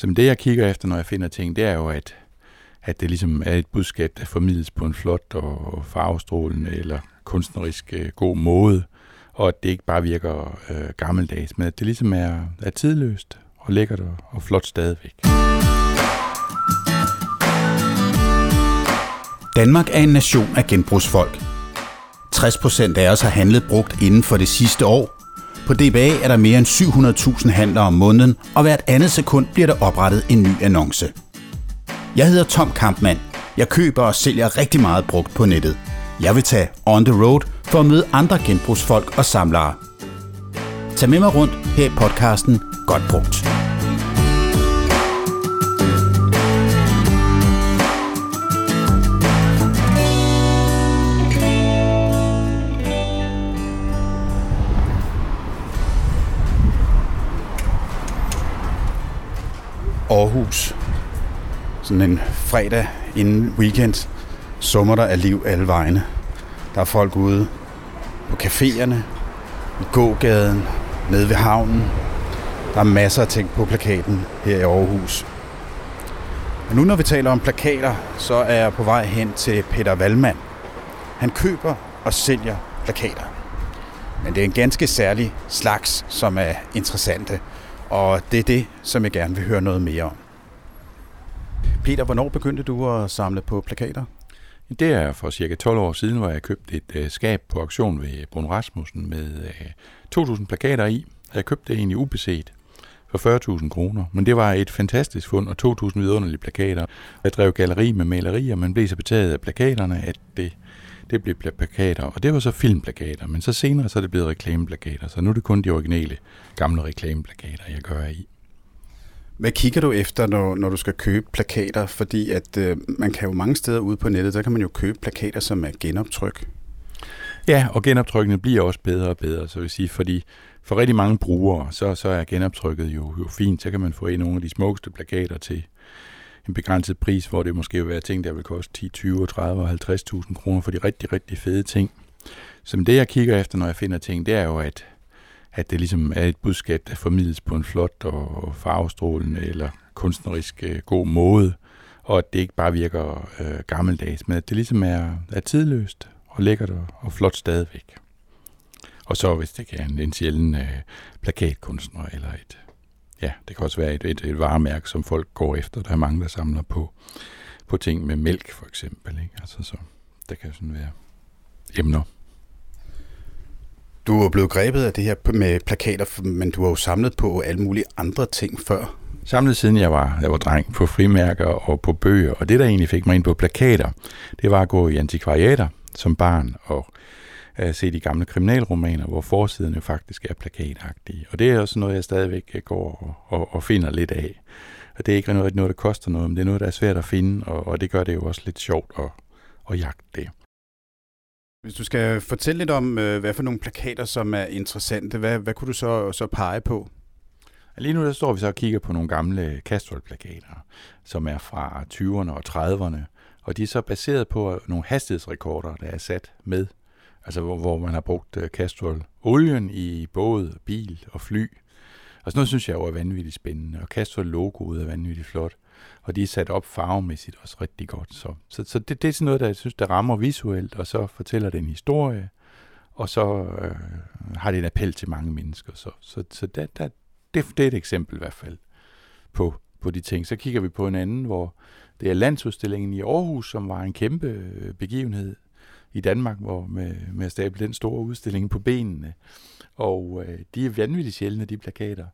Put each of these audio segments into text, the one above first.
Som det, jeg kigger efter, når jeg finder ting, det er jo, at, at det ligesom er et budskab, der formidles på en flot og farvestrålende eller kunstnerisk øh, god måde, og at det ikke bare virker øh, gammeldags, men at det ligesom er, er tidløst og lækkert og, og flot stadigvæk. Danmark er en nation af genbrugsfolk. 60% af os har handlet brugt inden for det sidste år. På DBA er der mere end 700.000 handler om måneden, og hvert andet sekund bliver der oprettet en ny annonce. Jeg hedder Tom Kampmann. Jeg køber og sælger rigtig meget brugt på nettet. Jeg vil tage on the road for at møde andre genbrugsfolk og samlere. Tag med mig rundt her i podcasten Godt Brugt. Aarhus. Sådan en fredag inden weekend summer der af liv alle vegne. Der er folk ude på caféerne, i gågaden, nede ved havnen. Der er masser af ting på plakaten her i Aarhus. Og nu når vi taler om plakater, så er jeg på vej hen til Peter Valmand. Han køber og sælger plakater. Men det er en ganske særlig slags, som er interessante. Og det er det, som jeg gerne vil høre noget mere om. Peter, hvornår begyndte du at samle på plakater? Det er for cirka 12 år siden, hvor jeg købte et øh, skab på auktion ved Brun Rasmussen med øh, 2.000 plakater i. Jeg købte det egentlig ubeset for 40.000 kroner, men det var et fantastisk fund og 2.000 vidunderlige plakater. Jeg drev galleri med malerier, men blev så betaget af plakaterne, at det, det blev plakater, og det var så filmplakater, men så senere så er det blevet reklameplakater, så nu er det kun de originale gamle reklameplakater, jeg gør i. Hvad kigger du efter, når, når du skal købe plakater? Fordi at øh, man kan jo mange steder ude på nettet, der kan man jo købe plakater, som er genoptryk. Ja, og genoptrykkene bliver også bedre og bedre, så vil sige, fordi for rigtig mange brugere, så, så er genoptrykket jo, jo fint. Så kan man få nogle af de smukkeste plakater til en begrænset pris, hvor det måske vil være ting, der vil koste 10, 20, 30 og 50.000 kroner for de rigtig, rigtig fede ting. Så det, jeg kigger efter, når jeg finder ting, det er jo, at at det ligesom er et budskab, der formidles på en flot og farvestrålende eller kunstnerisk øh, god måde, og at det ikke bare virker øh, gammeldags, men at det ligesom er, er tidløst og lækkert og, og flot stadigvæk. Og så hvis det kan en, en sjælden øh, plakatkunstner eller et, ja, det kan også være et, et, et varemærke, som folk går efter. Der er mange, der samler på, på ting med mælk for eksempel. Ikke? Altså, så der kan sådan være emner. Du er blevet grebet af det her med plakater, men du har jo samlet på alle mulige andre ting før. Samlet siden jeg var, jeg var dreng på frimærker og på bøger, og det der egentlig fik mig ind på plakater, det var at gå i antikvariater som barn og uh, se de gamle kriminalromaner, hvor forsiderne faktisk er plakatagtige. Og det er også noget, jeg stadigvæk går og, og, og finder lidt af. Og det er ikke noget, noget, der koster noget, men det er noget, der er svært at finde, og, og det gør det jo også lidt sjovt at, at jagte det. Hvis du skal fortælle lidt om, øh, hvad for nogle plakater, som er interessante, hvad, hvad kunne du så, så pege på? Lige nu der står vi så og kigger på nogle gamle Castrol-plakater, som er fra 20'erne og 30'erne, og de er så baseret på nogle hastighedsrekorder, der er sat med, altså hvor, hvor man har brugt øh, Castrol-olien i både bil og fly. Og sådan noget synes jeg jo er vanvittigt spændende, og Castrol-logoet er vanvittigt flot og de er sat op farvemæssigt også rigtig godt. Så, så, så det, det er sådan noget, der jeg synes, der rammer visuelt, og så fortæller det en historie, og så øh, har det en appel til mange mennesker. Så, så, så der, der, det, det er et eksempel i hvert fald på, på de ting. Så kigger vi på en anden, hvor det er landsudstillingen i Aarhus, som var en kæmpe øh, begivenhed i Danmark, hvor med, med at stable den store udstilling på benene. Og øh, de er vanvittigt sjældne, de plakater.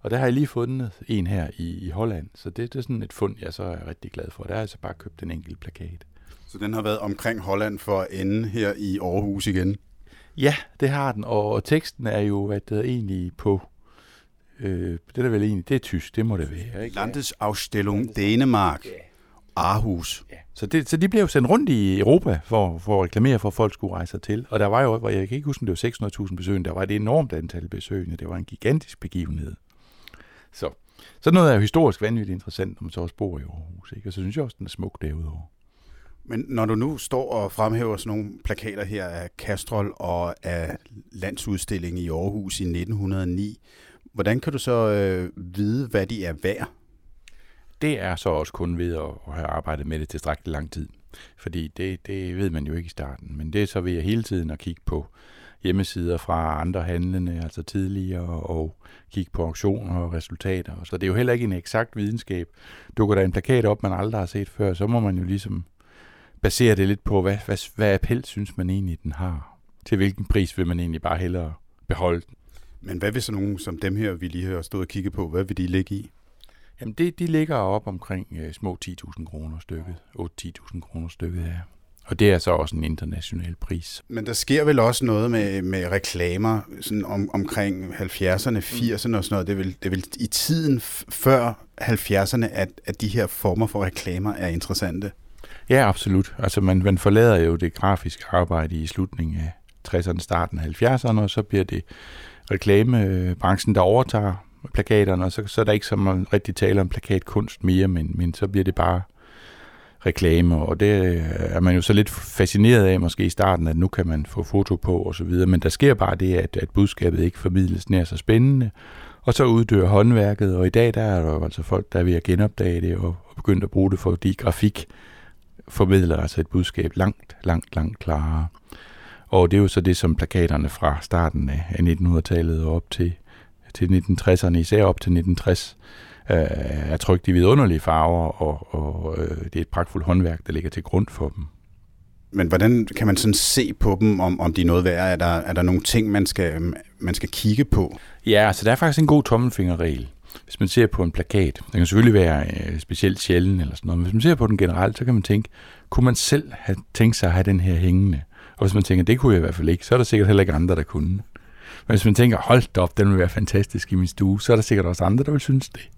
Og der har jeg lige fundet en her i, i Holland, så det, det er sådan et fund, jeg så er rigtig glad for. Der har jeg så bare købt en enkelt plakat. Så den har været omkring Holland for at ende her i Aarhus igen? Ja, det har den, og, og teksten er jo hvad det er, egentlig på, øh, det er vel egentlig, det er tysk, det må det være. Ikke? Landesausstellung Dänemark. Aarhus. Ja. Så, det, så de blev jo sendt rundt i Europa for, for at reklamere for, at folk skulle rejse til. Og der var jo, hvor jeg kan ikke huske, om det var 600.000 besøgende, der var et enormt antal besøgende. Det var en gigantisk begivenhed. Så, så noget er jo historisk vanvittigt interessant, når man så også bor i Aarhus. Ikke? Og så synes jeg også, den er smuk derudover. Men når du nu står og fremhæver sådan nogle plakater her af Kastrol og af landsudstillingen i Aarhus i 1909, hvordan kan du så øh, vide, hvad de er værd? Det er så også kun ved at, have arbejdet med det tilstrækkeligt lang tid. Fordi det, det ved man jo ikke i starten. Men det er så ved at hele tiden at kigge på hjemmesider fra andre handlende, altså tidligere, og kigge på auktioner og resultater. Så det er jo heller ikke en eksakt videnskab. Dukker der en plakat op, man aldrig har set før, så må man jo ligesom basere det lidt på, hvad, hvad, hvad appel synes man egentlig, den har. Til hvilken pris vil man egentlig bare hellere beholde den. Men hvad vil så nogen som dem her, vi lige har stået og kigget på, hvad vil de ligge i? Jamen det, de ligger op omkring øh, små 10.000 kroner stykket. 8-10.000 kroner stykket, ja. Og det er så også en international pris. Men der sker vel også noget med, med reklamer sådan om, omkring 70'erne, 80'erne og sådan noget. Det er vel, det er vel i tiden før 70'erne, at, at de her former for reklamer er interessante? Ja, absolut. Altså man, man forlader jo det grafiske arbejde i slutningen af 60'erne, starten af 70'erne, og så bliver det reklamebranchen, der overtager plakaterne, og så, så er der ikke så man rigtig tale om plakatkunst mere, men, men så bliver det bare reklame, og det øh, er man jo så lidt fascineret af måske i starten, at nu kan man få foto på og så videre, men der sker bare det, at, at budskabet ikke formidles nær så spændende, og så uddør håndværket, og i dag der er der jo altså folk, der er ved at genopdage det og, og begyndt at bruge det, fordi grafik formidler altså et budskab langt, langt, langt klarere. Og det er jo så det, som plakaterne fra starten af 1900-tallet og op til, til 1960'erne, især op til 1960, øh, er trygt i vidunderlige farver, og, og øh, det er et pragtfuldt håndværk, der ligger til grund for dem. Men hvordan kan man sådan se på dem, om, om de er noget værd? Er der, er der nogle ting, man skal, man skal kigge på? Ja, altså der er faktisk en god tommelfingerregel. Hvis man ser på en plakat, den kan selvfølgelig være øh, specielt sjælden eller sådan noget, men hvis man ser på den generelt, så kan man tænke, kunne man selv have tænkt sig at have den her hængende? Og hvis man tænker, det kunne jeg i hvert fald ikke, så er der sikkert heller ikke andre, der kunne. Men hvis man tænker, hold op, den vil være fantastisk i min stue, så er der sikkert også andre, der vil synes det.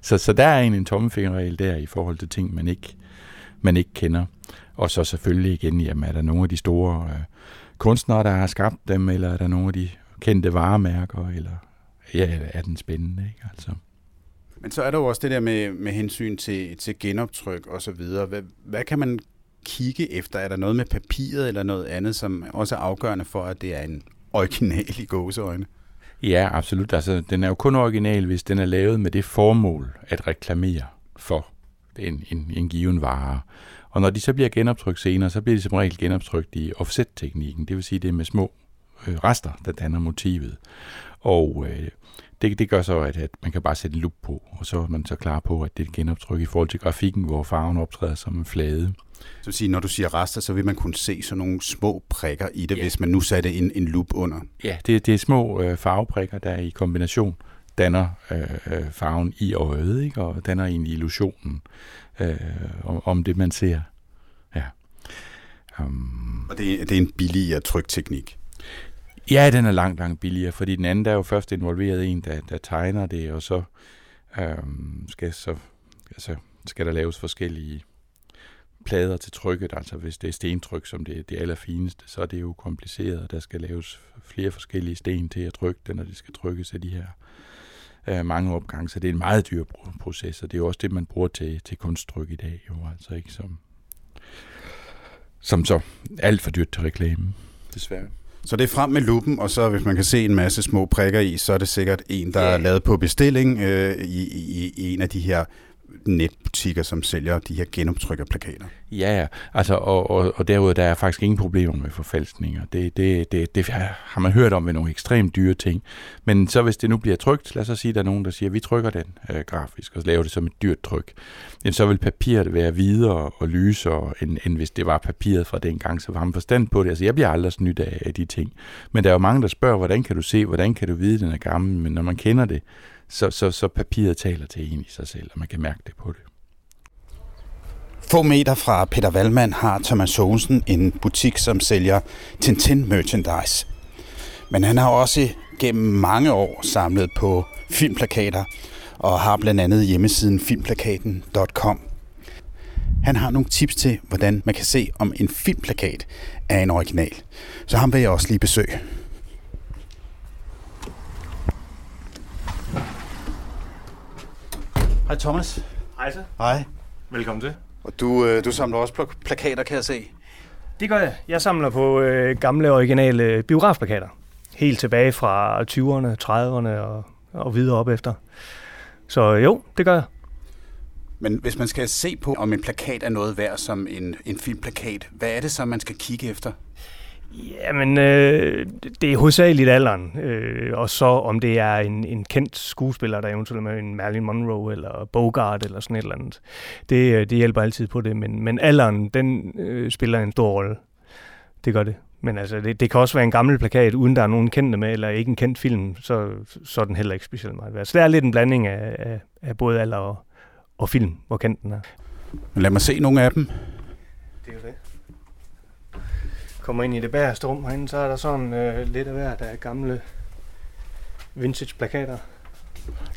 Så, så der er en, en tommefingerregel der i forhold til ting, man ikke, man ikke kender. Og så selvfølgelig igen, jamen, er der nogle af de store øh, kunstnere, der har skabt dem, eller er der nogle af de kendte varemærker, eller ja, er den spændende, ikke? Altså. Men så er der jo også det der med, med hensyn til, til genoptryk og så videre. Hvad, hvad kan man kigge efter? Er der noget med papiret eller noget andet, som også er afgørende for, at det er en original i gåseøjne? Ja, absolut. Altså, den er jo kun original, hvis den er lavet med det formål at reklamere for en, en, en given vare. Og når de så bliver genoptrykt senere, så bliver de som regel genoptrykt i offset-teknikken. Det vil sige, det er med små øh, rester, der danner motivet. Og øh, det, det gør så, at, at man kan bare sætte en lup på, og så er man så klar på, at det er et genoptryk i forhold til grafikken, hvor farven optræder som en flade. Så vil sige, når du siger rester, så vil man kunne se sådan nogle små prikker i det, ja. hvis man nu satte en, en lup under. Ja, det, det er små øh, farveprikker, der i kombination danner øh, øh, farven i øjet, ikke? og danner en illusionen øh, om, om det, man ser. Ja. Um, og det, det er en billigere trykteknik? Ja, den er langt, langt billigere, fordi den anden der er jo først involveret en, der, der tegner det, og så, øhm, skal, så altså, skal der laves forskellige plader til trykket, altså hvis det er stentryk, som det, er det allerfineste, så er det jo kompliceret. Der skal laves flere forskellige sten til at trykke det, når det skal trykkes af de her øh, mange opgange. Så det er en meget dyr proces, og det er jo også det, man bruger til, til kunsttryk i dag, jo altså ikke som, som så alt for dyrt til reklame, desværre. Så det er frem med lupen, og så hvis man kan se en masse små prikker i, så er det sikkert en, der yeah. er lavet på bestilling øh, i, i, i en af de her netbutikker, som sælger de her genoptrykker plakater. ja. Altså, og, og, og derudover der er faktisk ingen problemer med forfalskninger. Det, det, det, det har man hørt om ved nogle ekstremt dyre ting. Men så hvis det nu bliver trygt, lad os så sige, at der er nogen, der siger, at vi trykker den øh, grafisk og laver det som et dyrt tryk, så vil papiret være videre og lysere, end, end hvis det var papiret fra den gang, så var man forstand på det. Altså, jeg bliver aldrig snydt af, af de ting. Men der er jo mange, der spørger, hvordan kan du se, hvordan kan du vide, at den er gammel? Men når man kender det, så, så, så papiret taler til en i sig selv, og man kan mærke det på det. Få meter fra Peter Valmand har Thomas Sogensen en butik, som sælger Tintin merchandise. Men han har også gennem mange år samlet på filmplakater og har blandt andet hjemmesiden filmplakaten.com. Han har nogle tips til, hvordan man kan se, om en filmplakat er en original. Så ham vil jeg også lige besøge. Hej Thomas. Hej så. Hej. Velkommen til. Og du, øh, du samler også plakater, kan jeg se. Det gør jeg. Jeg samler på øh, gamle, originale biografplakater. Helt tilbage fra 20'erne, 30'erne og, og videre op efter. Så jo, det gør jeg. Men hvis man skal se på, om en plakat er noget værd som en, en filmplakat, hvad er det så, man skal kigge efter? Jamen, øh, det er hovedsageligt alderen, øh, og så om det er en, en kendt skuespiller, der eventuelt med en Marilyn Monroe eller Bogart eller sådan et eller andet. Det, øh, det hjælper altid på det, men, men alderen, den øh, spiller en stor rolle. Det gør det. Men altså, det, det kan også være en gammel plakat, uden der er nogen kendte med, eller ikke en kendt film, så, så er den heller ikke specielt meget værd. Så det er lidt en blanding af, af, af både alder og, og film, hvor kendt den er. Lad mig se nogle af dem. Det er jo det. Kommer ind i det bagerste rum herinde, så er der sådan øh, lidt af hver, der er gamle vintage-plakater.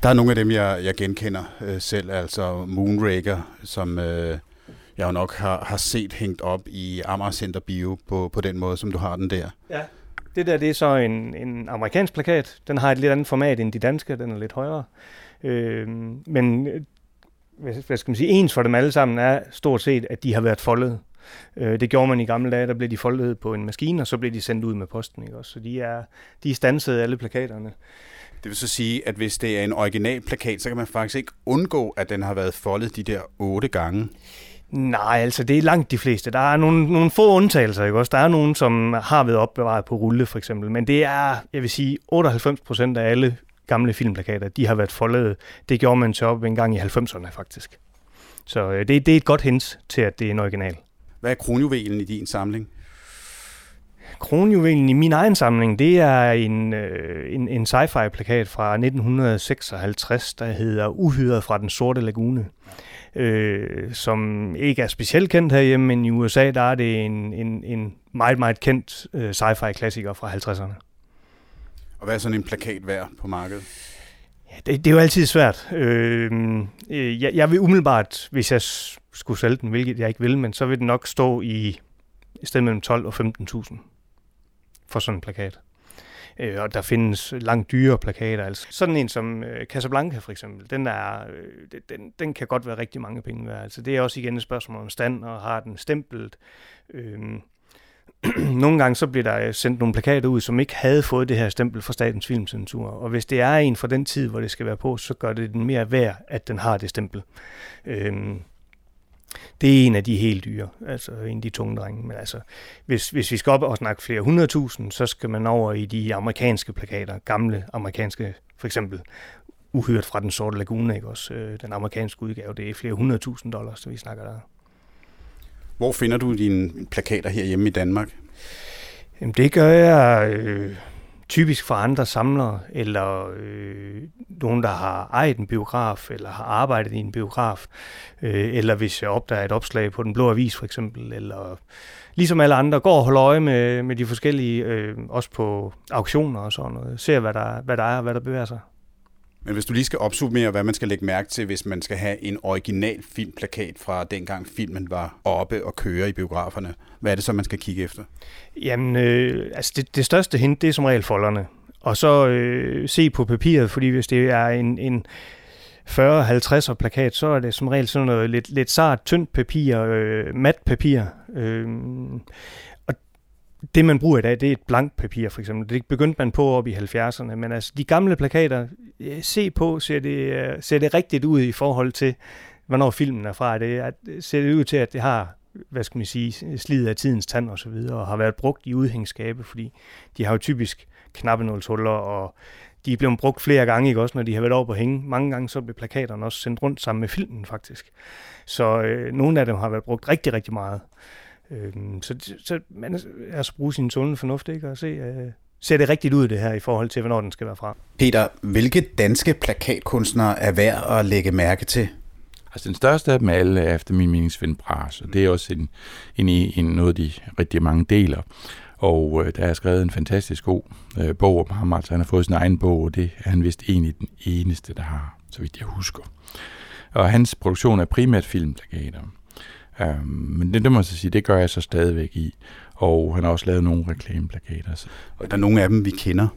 Der er nogle af dem, jeg, jeg genkender øh, selv, altså Moonraker, som øh, jeg jo nok har, har set hængt op i Amager Center Bio på, på den måde, som du har den der. Ja, det der det er så en, en amerikansk plakat. Den har et lidt andet format end de danske, den er lidt højere. Øh, men øh, hvad, hvad skal man sige, ens for dem alle sammen er stort set, at de har været foldet. Øh, det gjorde man i gamle dage, der blev de foldet på en maskine, og så blev de sendt ud med posten. Ikke? Også, så de er, de er stanset alle plakaterne. Det vil så sige, at hvis det er en original plakat, så kan man faktisk ikke undgå, at den har været foldet de der otte gange. Nej, altså det er langt de fleste. Der er nogle, nogle få undtagelser, ikke også? Der er nogen, som har været opbevaret på rulle, for eksempel. Men det er, jeg vil sige, 98 procent af alle gamle filmplakater, de har været foldet. Det gjorde man så op en gang i 90'erne, faktisk. Så øh, det, det er et godt hint til, at det er en original. Hvad er kronjuvelen i din samling? Kronjuvelen i min egen samling, det er en, øh, en, en sci-fi plakat fra 1956, der hedder Uhyret fra den sorte lagune. Øh, som ikke er specielt kendt herhjemme, men i USA der er det en, en, en meget, meget kendt øh, sci-fi klassiker fra 50'erne. Og hvad er sådan en plakat værd på markedet? Ja, det, det er jo altid svært. Øh, øh jeg, jeg vil umiddelbart, hvis jeg skulle sælge den, hvilket jeg ikke vil, men så vil den nok stå i et sted mellem 12 og 15.000 for sådan en plakat. Øh, og der findes langt dyre plakater. Altså sådan en som øh, Casablanca for eksempel, den, er, øh, den, den kan godt være rigtig mange penge værd. Altså det er også igen et spørgsmål om stand, og har den stemplet. Øh, nogle gange så bliver der øh, sendt nogle plakater ud, som ikke havde fået det her stempel fra Statens Filmcensur. Og hvis det er en fra den tid, hvor det skal være på, så gør det den mere værd, at den har det stempel. Øhm, det er en af de helt dyre, altså en af de tunge drenge. Men altså, hvis, hvis vi skal op og snakke flere hundredtusind, så skal man over i de amerikanske plakater, gamle amerikanske, for eksempel uhyret fra den sorte lagune, ikke også? Øh, den amerikanske udgave, det er flere hundredtusind dollars, så vi snakker der. Hvor finder du dine plakater herhjemme i Danmark? Jamen, det gør jeg øh, typisk for andre samlere, eller øh, nogen, der har ejet en biograf, eller har arbejdet i en biograf, øh, eller hvis jeg opdager et opslag på Den Blå Avis for eksempel, eller ligesom alle andre, går og holder øje med, med de forskellige, øh, også på auktioner og sådan noget, ser hvad der, hvad der er og hvad der bevæger sig. Men hvis du lige skal opsummere, hvad man skal lægge mærke til, hvis man skal have en original filmplakat fra dengang filmen var oppe og køre i biograferne, hvad er det så, man skal kigge efter? Jamen, øh, altså det, det største hint, det er som regel folderne. Og så øh, se på papiret, fordi hvis det er en, en 40-50 plakat, så er det som regel sådan noget lidt, lidt sart, tyndt papir, øh, mat papir. Øh, og det, man bruger i dag, det er et blankt papir, for eksempel. Det begyndte man på op i 70'erne, men altså de gamle plakater, øh, se på, ser det, øh, ser det rigtigt ud i forhold til, hvornår filmen er fra. Det er, øh, ser det ud til, at det har hvad skal man sige, slidet af tidens tand og så videre, og har været brugt i udhængskabe, fordi de har jo typisk knappenålshuller, og de er blevet brugt flere gange, ikke også, når de har været over på hænge. Mange gange så bliver plakaterne også sendt rundt sammen med filmen, faktisk. Så øh, nogle af dem har været brugt rigtig, rigtig meget. Øh, så, så man altså bruge sin sunde fornuft, ikke, og se, øh, ser det rigtigt ud det her i forhold til, hvornår den skal være fra. Peter, hvilke danske plakatkunstnere er værd at lægge mærke til? Altså den største af dem alle er efter min mening Svend Bras, og det er også en, en, en noget, de rigtig mange deler. Og øh, der er skrevet en fantastisk god øh, bog om ham, altså han har fået sin egen bog, og det er han vist egentlig den eneste, der har, så vidt jeg husker. Og hans produktion er primært filmplakater. Um, men det, det må jeg så sige, det gør jeg så stadigvæk i. Og han har også lavet nogle reklameplakater. Så. Og der er nogle af dem, vi kender.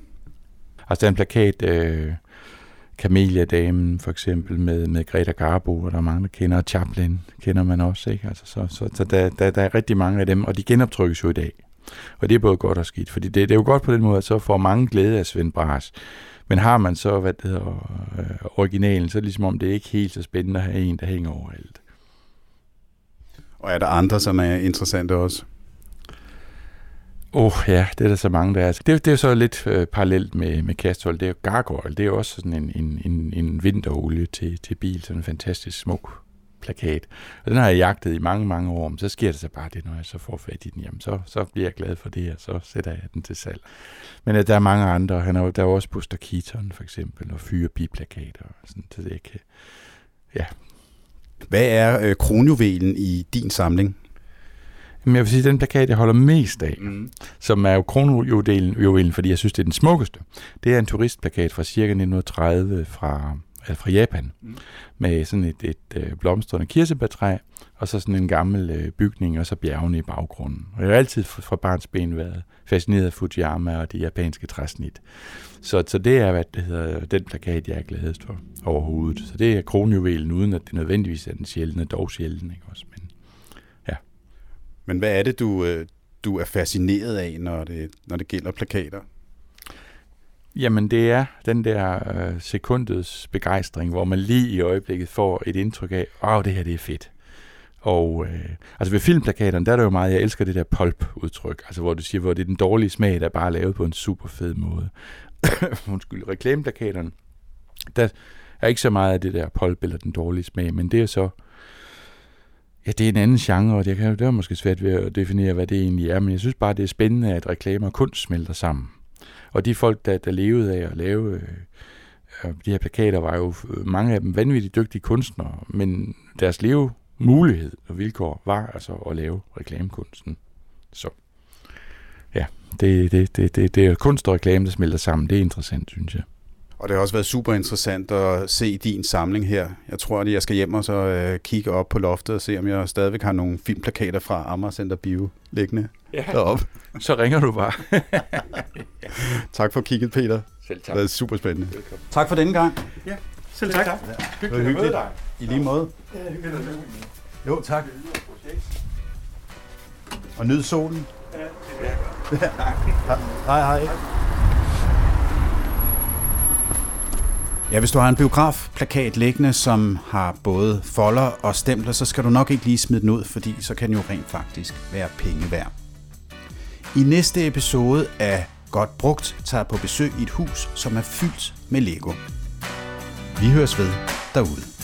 Altså der er en plakat, øh, Camellia-damen for eksempel med, med Greta Garbo, og der er mange, der kender. Chaplin kender man også, ikke? Altså, så så, så der, der, der er rigtig mange af dem, og de genoptrykkes jo i dag. Og det er både godt og skidt, fordi det, det er jo godt på den måde, at så får mange glæde af Svend Bras. Men har man så, hvad det hedder, øh, originalen, så er det ligesom om, det er ikke helt så spændende at have en, der hænger overalt. Og er der andre, som er interessante også? Åh oh, ja, det er der så mange, der er. Altså, det, det er jo så lidt øh, parallelt med, med Castrol. Det er jo Gargoyle. Det er jo også sådan en, en, en, en vinterolie til, til bil. Sådan en fantastisk smuk plakat. Og den har jeg jagtet i mange, mange år. Men så sker det så bare det, når jeg så får fat i den. Jamen, så, så bliver jeg glad for det, og så sætter jeg den til salg. Men uh, der er mange andre. Han er, der er også Buster Keaton, for eksempel, og fyre biplakater. Og sådan, så det kan... Ja. Hvad er øh, kronjuvelen i din samling? Men jeg vil sige, at den plakat, jeg holder mest af, mm. som er jo kronjuvelen, fordi jeg synes, det er den smukkeste, det er en turistplakat fra cirka 1930 fra, altså fra Japan, mm. med sådan et, et, øh, blomstrende kirsebærtræ, og så sådan en gammel øh, bygning, og så bjergene i baggrunden. Og jeg har altid fra barns ben været fascineret af Fujiyama og de japanske træsnit. Så, så det er, hvad det hedder, den plakat, jeg er gladest for overhovedet. Så det er kronjuvelen, uden at det nødvendigvis er den sjældne, dog sjældne. Ikke også? Men men hvad er det, du, øh, du er fascineret af, når det, når det gælder plakater? Jamen, det er den der øh, sekundets begejstring, hvor man lige i øjeblikket får et indtryk af, åh, oh, det her det er fedt. Og øh, altså ved filmplakaterne, der er det jo meget, jeg elsker det der pulp-udtryk, altså hvor du siger, hvor det er den dårlige smag, der er bare lavet på en super fed måde. Undskyld, reklameplakaterne, der er ikke så meget af det der pulp eller den dårlige smag, men det er så Ja, det er en anden genre, og det, kan, det er måske svært ved at definere, hvad det egentlig er, men jeg synes bare, det er spændende, at reklamer og kunst smelter sammen. Og de folk, der, der levede af at lave øh, de her plakater, var jo øh, mange af dem vanvittigt dygtige kunstnere, men deres levemulighed og vilkår var altså at lave reklamekunsten. Så ja, det, det, det, det, det er kunst og reklame, der smelter sammen. Det er interessant, synes jeg. Og det har også været super interessant at se din samling her. Jeg tror, at jeg skal hjem og så øh, kigge op på loftet og se, om jeg stadigvæk har nogle filmplakater fra Amager Center Bio liggende ja. deroppe. Så ringer du bare. tak for kigget, Peter. Selv tak. Det er super spændende. Velkommen. Tak for denne gang. Ja, selv tak. tak. Ja. Hyggeligt at møde dig. I lige måde. Ja, hyggeligt at møde Jo, tak. Og nyd solen. Ja, det er ja. Hej, hej. Ja, hvis du har en biografplakat liggende, som har både folder og stempler, så skal du nok ikke lige smide den ud, fordi så kan den jo rent faktisk være penge værd. I næste episode af Godt Brugt tager på besøg i et hus, som er fyldt med Lego. Vi høres ved derude.